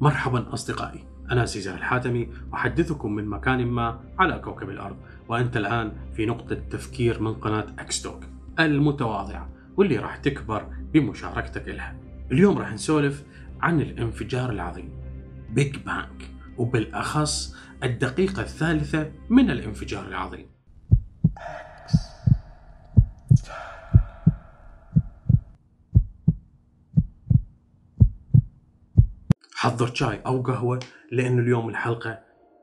مرحبا أصدقائي. أنا سيزر الحاتمي أحدثكم من مكان ما على كوكب الأرض وأنت الآن في نقطة تفكير من قناة أكستوك المتواضعة واللي راح تكبر بمشاركتك لها. اليوم راح نسولف عن الانفجار العظيم Big Bang وبالأخص الدقيقة الثالثة من الانفجار العظيم. حضر شاي أو قهوة لأنه اليوم الحلقة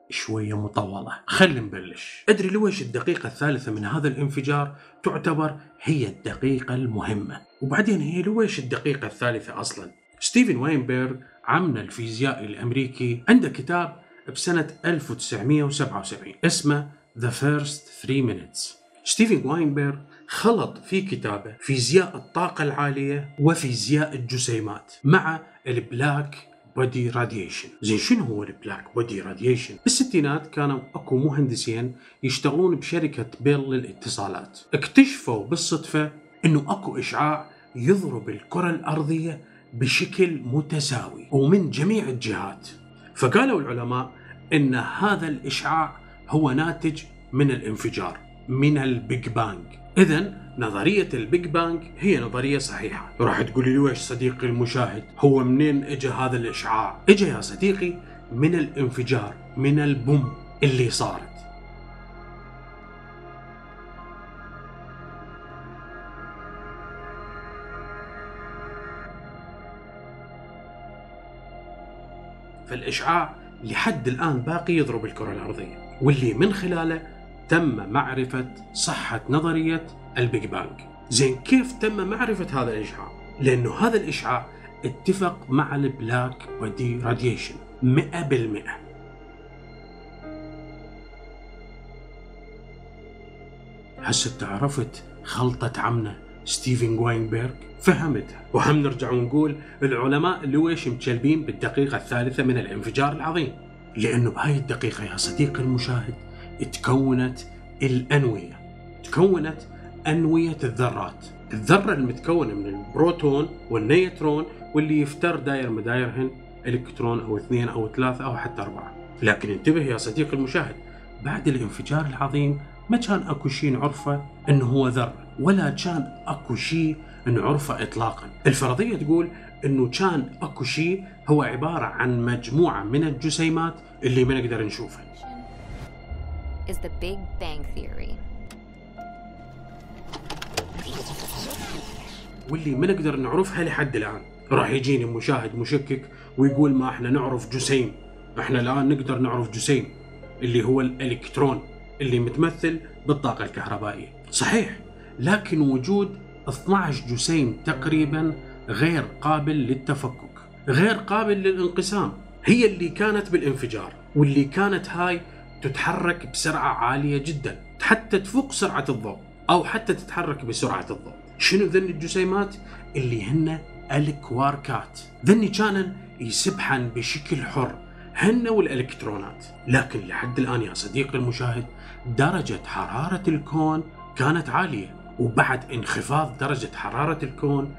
شوية مطولة. خلينا نبلش. أدري لويش الدقيقة الثالثة من هذا الانفجار تعتبر هي الدقيقة المهمة. وبعدين هي لويش الدقيقة الثالثة أصلا؟ ستيفن وينبرغ عمنا الفيزيائي الأمريكي عنده كتاب بسنة 1977 اسمه The First 3 Minutes. ستيفن واينبرغ خلط في كتابه فيزياء الطاقة العالية وفيزياء الجسيمات مع ال black body radiation زين شنو هو ال black body radiation بالستينات كانوا أكو مهندسين يشتغلون بشركة بيل للاتصالات. اكتشفوا بالصدفة إنه أكو إشعاع يضرب الكرة الأرضية بشكل متساوي ومن جميع الجهات. فقالوا العلماء إن هذا الإشعاع هو ناتج من الانفجار من ال Big Bang. اذا نظرية ال Big Bang هي نظرية صحيحة. راح تقولي لويش صديقي المشاهد؟ هو منين اجى هذا الإشعاع؟ اجى يا صديقي من الانفجار من ال boom اللي صارت. فالإشعاع لحد الآن باقي يضرب الكرة الأرضية واللي من خلاله تم معرفة صحة نظرية ال Big Bang. زين كيف تم معرفة هذا الإشعاع؟ لأنه هذا الإشعاع اتفق مع ال black body radiation 100% هسه تعرفت خلطة عمنا ستيفن واينبرغ فهمتها. وهم نرجع ونقول العلماء لويش متشلبين بالدقيقة الثالثة من الانفجار العظيم؟ لأنه بهاي الدقيقة يا صديقي المشاهد تكونت الأنوية. تكونت أنوية الذرات. الذرة المتكونة من البروتون والنيوترون واللي يفتر داير مدايرهن إلكترون أو اثنين أو ثلاثة أو حتى أربعة. لكن انتبه يا صديقي المشاهد بعد الانفجار العظيم ما كان أكو شيء نعرفه انه هو ذرة ولا كان أكو شيء نعرفه اطلاقا. الفرضية تقول إنه كان أكو شيء هو عبارة عن مجموعة من الجسيمات اللي ما نقدر نشوفها. Is the Big Bang Theory. واللي ما نقدر نعرفها لحد الآن. راح يجيني مشاهد مشكك ويقول ما إحنا نعرف جسيم. إحنا الآن نقدر نعرف جسيم اللي هو الإلكترون اللي متمثل بالطاقة الكهربائية. صحيح لكن وجود 12 جسيم تقريبا غير قابل للتفكك غير قابل للانقسام. هي اللي كانت بالانفجار واللي كانت هاي تتحرك بسرعة عالية جدا حتى تفوق سرعة الضوء أو حتى تتحرك بسرعة الضوء. شنو ذن الجسيمات؟ اللي هن الكواركات. ذني كانن يسبحن بشكل حر هن والإلكترونات. لكن لحد الآن يا صديقي المشاهد درجة حرارة الكون كانت عالية. وبعد انخفاض درجة حرارة الكون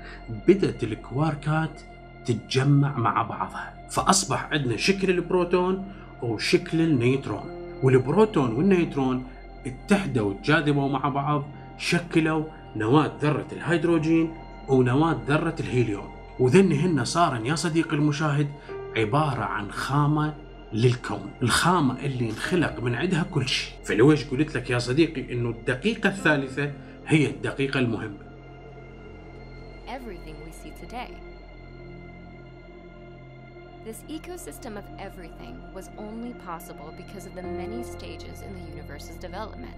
بدأت الكواركات تتجمع مع بعضها. فأصبح عندنا شكل البروتون وشكل النيوترون والبروتون والنيوترون اتحدوا وتجاذبوا مع بعض شكلوا نواة ذرة الهيدروجين ونواة ذرة الهيليوم. وذن هن صارن يا صديقي المشاهد عبارة عن خامة للكون الخامة اللي انخلق من عندها كل شيء. فلويش قلت لك يا صديقي إنه الدقيقة الثالثة هي الدقيقة المهمة. Everything we see today. This ecosystem of everything was only possible because of the many stages in the universe's development.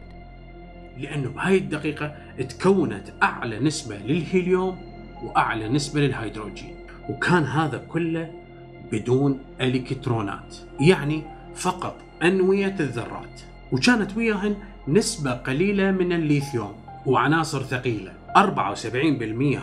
لأنه بهاي الدقيقة تكونت أعلى نسبة للهيليوم وأعلى نسبة للهيدروجين وكان هذا كله بدون الكترونات يعني فقط أنوية الذرات وكانت وياهن نسبة قليلة من الليثيوم وعناصر ثقيلة 74%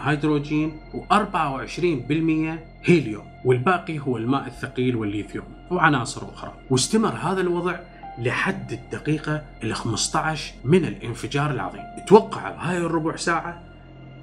هيدروجين و24% هيليوم والباقي هو الماء الثقيل والليثيوم وعناصر أخرى. واستمر هذا الوضع لحد الدقيقة ال 15 من الانفجار العظيم. توقع بهاي الربع ساعة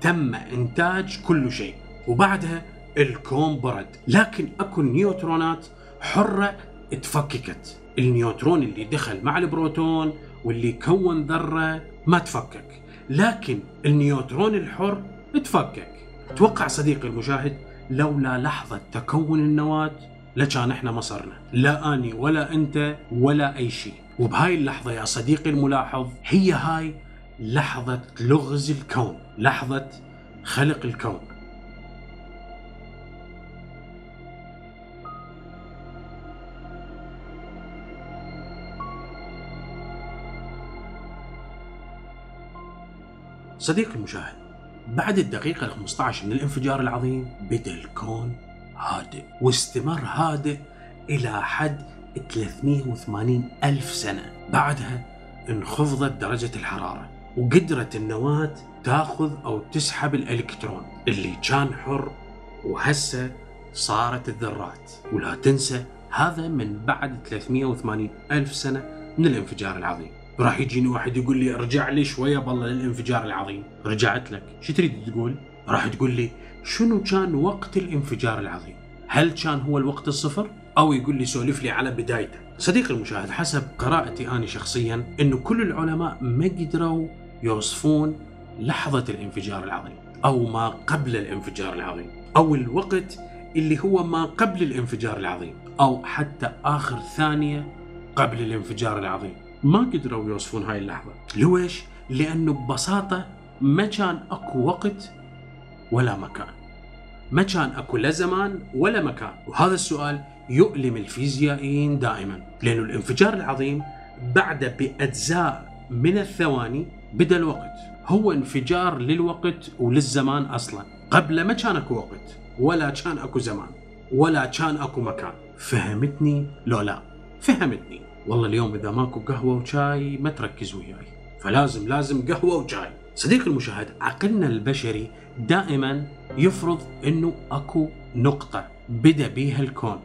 تم إنتاج كل شيء وبعدها الكون برد. لكن أكو نيوترونات حرة تفككت. النيوترون اللي دخل مع البروتون واللي كون ذرة ما تفكك. لكن النيوترون الحر تفكك. توقع صديقي المشاهد لولا لحظة تكون النواة لكان إحنا ما صرنا لا أني ولا أنت ولا أي شيء. وبهاي اللحظة يا صديقي الملاحظ هي هاي لحظة لغز الكون لحظة خلق الكون. صديقي المشاهد بعد الدقيقة ال 15 من الانفجار العظيم بدأ الكون هادئ واستمر هادئ إلى حد 380 ألف سنة. بعدها انخفضت درجة الحرارة وقدرت النواة تاخذ أو تسحب الإلكترون اللي كان حر وهسه صارت الذرات. ولا تنسى هذا من بعد 380 ألف سنة من الانفجار العظيم. راح يجيني واحد يقول لي ارجع لي شوية بالله للانفجار العظيم. رجعت لك. شو تريد تقول؟ راح تقول لي شنو كان وقت الانفجار العظيم؟ هل كان هو الوقت الصفر؟ أو يقول لي سولف لي على بدايته. صديقي المشاهد حسب قراءتي أنا شخصيا إنه كل العلماء ما قدروا يوصفون لحظة الانفجار العظيم أو ما قبل الانفجار العظيم أو الوقت اللي هو ما قبل الانفجار العظيم أو حتى آخر ثانية قبل الانفجار العظيم. ما قدروا يوصفون هاي اللحظة. ليش؟ لأنه ببساطة ما كان أكو وقت ولا مكان. ما كان أكو لا زمان ولا مكان. وهذا السؤال يؤلم الفيزيائيين دائما لأنه الانفجار العظيم بعد بأجزاء من الثواني بدأ الوقت. هو انفجار للوقت وللزمان أصلا. قبل ما كان أكو وقت ولا كان أكو زمان ولا كان أكو مكان. فهمتني لو لا؟ فهمتني. والله اليوم إذا ماكو قهوة وشاي ما تركز وياي. فلازم لازم قهوة وشاي. صديقي المشاهد عقلنا البشري دائما يفرض إنه أكو نقطة بدأ بيها الكون.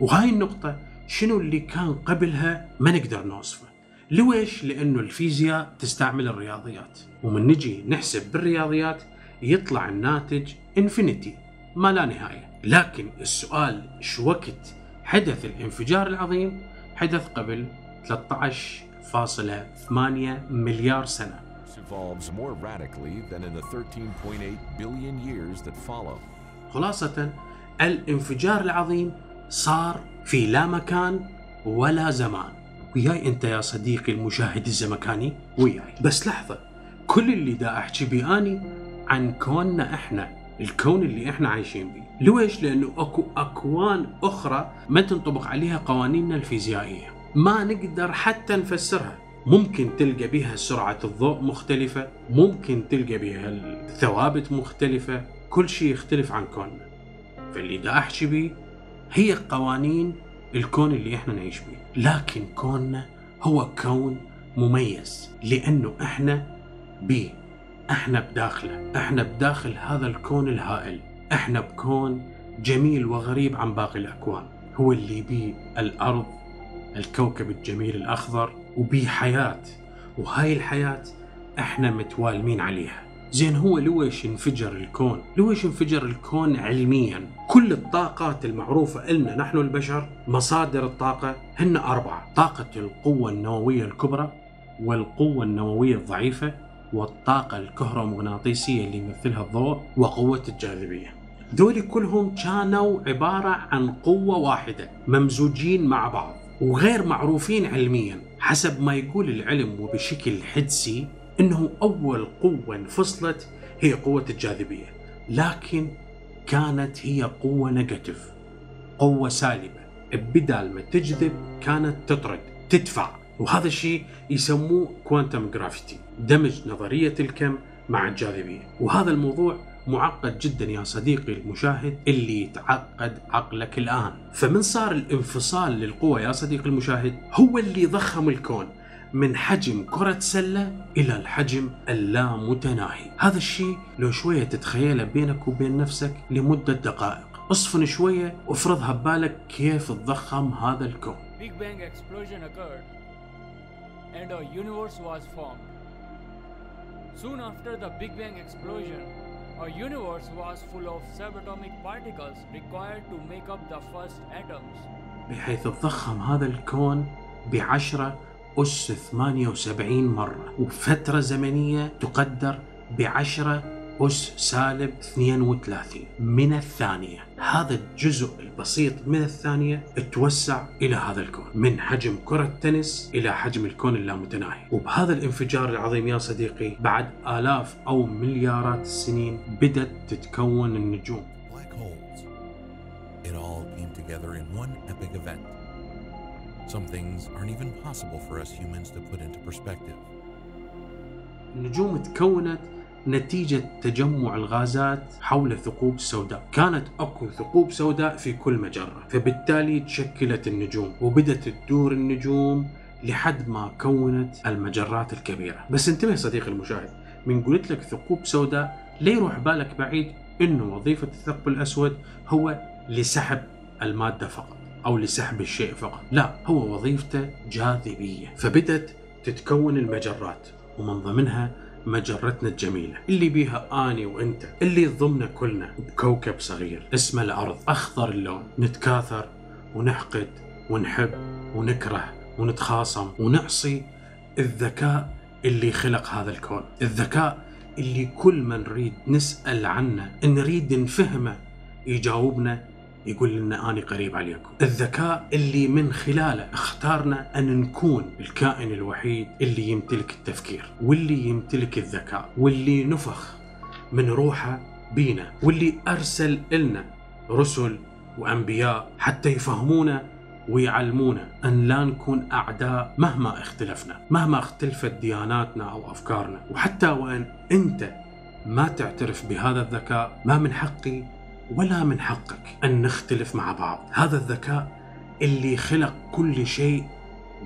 وهاي النقطة شنو اللي كان قبلها ما نقدر نوصفه. ليش؟ لأنه الفيزياء تستعمل الرياضيات. ومن نجي نحسب بالرياضيات يطلع الناتج انفينيتي ما لا نهاية. لكن السؤال شو وقت حدث الانفجار العظيم؟ حدث قبل 13.8 مليار سنة. Evolves more radically than in the 13.8 billion years that follow. خلاصة الانفجار العظيم صار في لا مكان ولا زمان. وياي أنت يا صديقي المشاهد الزمكاني؟ وياي. بس لحظة كل اللي دا أحكي بيه أني عن كوننا إحنا. الكون اللي إحنا عايشين بيه. ليش؟ لأنه أكو أكوان أخرى ما تنطبق عليها قوانيننا الفيزيائية. ما نقدر حتى نفسرها. ممكن تلقى بها سرعة الضوء مختلفة ممكن تلقى بها الثوابت مختلفة. كل شيء يختلف عن كوننا. فاللي دا أحكي بيه هي قوانين الكون اللي إحنا نعيش بيه. لكن كوننا هو كون مميز. لأنه إحنا بيه. إحنا بداخله إحنا بداخل هذا الكون الهائل. إحنا بكون جميل وغريب عن باقي الأكوان. هو اللي بيه الأرض الكوكب الجميل الأخضر وبيه حياة. وهاي الحياة إحنا متوالمين عليها. زين هو لويش انفجر الكون؟ لويش انفجر الكون علميا؟ كل الطاقات المعروفة إلنا نحن البشر مصادر الطاقة هن أربعة طاقة القوة النووية الكبرى والقوة النووية الضعيفة والطاقة الكهرومغناطيسية اللي يمثلها الضوء وقوة الجاذبية. ذولي كلهم كانوا عبارة عن قوة واحدة ممزوجين مع بعض وغير معروفين علميا. حسب ما يقول العلم وبشكل حدسي إنه أول قوة انفصلت هي قوة الجاذبية لكن كانت هي قوة negative قوة سالبة. بدال ما تجذب كانت تطرد تدفع. وهذا الشيء يسموه quantum gravity دمج نظرية الكم مع الجاذبية. وهذا الموضوع معقد جدا يا صديقي المشاهد اللي يتعقد عقلك الآن. فمن صار الانفصال للقوة يا صديقي المشاهد هو اللي ضخم الكون من حجم كرة سلة إلى الحجم اللامتناهي. هذا الشيء لو شوية تتخيله بينك وبين نفسك لمدة دقائق. اصفن شوية وافرضها ببالك كيف تضخم هذا الكون. Big Bang explosion occurred. and a universe was formed. Soon after the Big Bang explosion, Our universe was full of subatomic particles required to make up the first atoms. بحيث تضخم هذا الكون بعشرة أس 78 مرة وفترة زمنية تقدر بعشرة أس سالب 32 من الثانية هذا الجزء البسيط من الثانية توسع إلى هذا الكون من حجم كرة تنس إلى حجم الكون اللامتناهي وبهذا الانفجار العظيم يا صديقي بعد آلاف أو مليارات السنين بدأت تتكون النجوم Black holes. It all came together in one epic event. Some things aren't even possible for us humans to put into perspective. النجوم تكونت نتيجة تجمع الغازات حول الثقوب السوداء كانت أكو ثقوب سوداء في كل مجرة. فبالتالي تشكلت النجوم وبدت تدور النجوم لحد ما كونت المجرات الكبيرة. بس انتبه صديقي المشاهد من قلت لك ثقوب سوداء لا يروح بالك بعيد؟ إنه وظيفة الثقب الأسود هو لسحب المادة فقط أو لسحب الشيء فقط. لا هو وظيفته جاذبية. فبدت تتكون المجرات ومن ضمنها مجرتنا الجميلة اللي بيها أني وأنت اللي ضمنا كلنا بكوكب صغير اسمه الأرض. أخضر اللون نتكاثر ونحقد ونحب ونكره ونتخاصم ونعصي الذكاء اللي خلق هذا الكون الذكاء اللي كل ما نريد نسأل عنه نريد نفهمه يجاوبنا يقول لنا أنا قريب عليكم. الذكاء اللي من خلاله اختارنا أن نكون الكائن الوحيد اللي يمتلك التفكير واللي يمتلك الذكاء واللي نفخ من روحه بينا واللي أرسل إلنا رسل وأنبياء حتى يفهمونا ويعلمونا أن لا نكون أعداء مهما اختلفنا مهما اختلفت دياناتنا أو أفكارنا وحتى وأن أنت ما تعترف بهذا الذكاء ما من حقي ولا من حقك أن نختلف مع بعض. هذا الذكاء اللي خلق كل شيء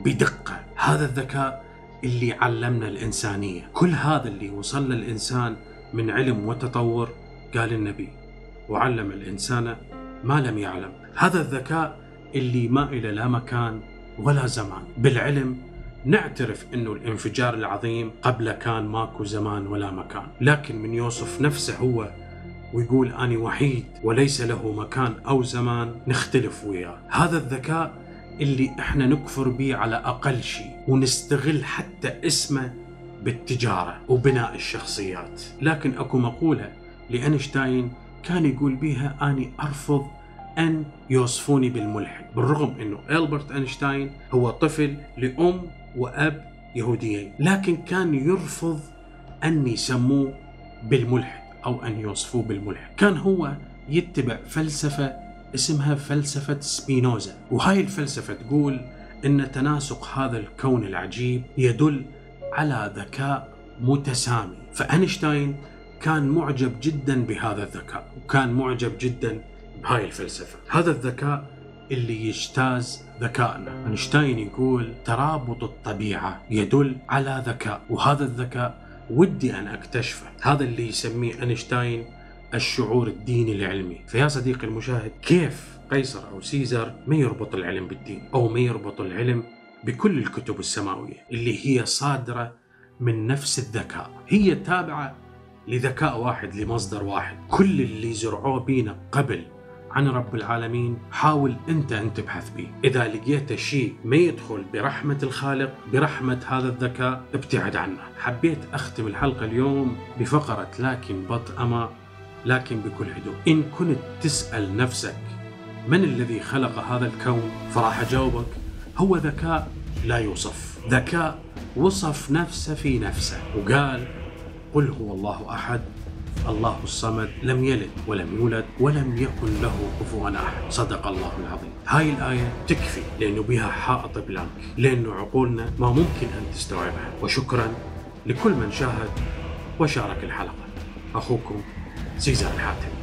بدقة. هذا الذكاء اللي علمنا الإنسانية. كل هذا اللي وصل للإنسان من علم وتطور قال النبي وعلم الإنسان ما لم يعلم. هذا الذكاء اللي ما إلى لا مكان ولا زمان. بالعلم نعترف إنه الانفجار العظيم قبل كان ماكو زمان ولا مكان. لكن من يوصف نفسه هو ويقول أنا وحيد وليس له مكان أو زمان. نختلف وياه. هذا الذكاء اللي إحنا نكفر به على أقل شيء ونستغل حتى اسمه بالتجارة وبناء الشخصيات. لكن أكو مقولة لأينشتاين كان يقول بيها أني أرفض أن يوصفوني بالملحد بالرغم أنه ألبرت أينشتاين هو طفل لأم وأب يهوديين. لكن كان يرفض أن يسموه بالملحد. أو أن يوصفوه بالملحد كان هو يتبع فلسفة اسمها فلسفة سبينوزا. وهاي الفلسفة تقول أن تناسق هذا الكون العجيب يدل على ذكاء متسامي. فأينشتاين كان معجب جدا بهذا الذكاء وكان معجب جدا بهاي الفلسفة. هذا الذكاء اللي يجتاز ذكائنا. أينشتاين يقول ترابط الطبيعة يدل على ذكاء وهذا الذكاء ودي أن أكتشفه هذا اللي يسميه أينشتاين الشعور الديني العلمي. فيا صديقي المشاهد كيف قيصر أو سيزر ما يربط العلم بالدين؟ أو ما يربط العلم بكل الكتب السماوية اللي هي صادرة من نفس الذكاء. هي تابعة لذكاء واحد لمصدر واحد. كل اللي زرعوه بينا قبل عن رب العالمين حاول أنت أن تبحث به. إذا لقيت شيء ما يدخل برحمة الخالق برحمة هذا الذكاء ابتعد عنه. حبيت أختم الحلقة اليوم بفقرة لكن بطء اما لكن بكل هدوء. إن كنت تسأل نفسك من الذي خلق هذا الكون فراح أجاوبك هو ذكاء لا يوصف. ذكاء وصف نفسه في نفسه وقال قل هو الله أحد. الله الصمد لم يلد ولم يولد ولم يكن له كفوا أحد. صدق الله العظيم. هاي الآية تكفي لأنه بها حائط بلانك لأنه عقولنا ما ممكن أن تستوعبها. وشكرا لكل من شاهد وشارك الحلقة. أخوكم سيزان الحاتمي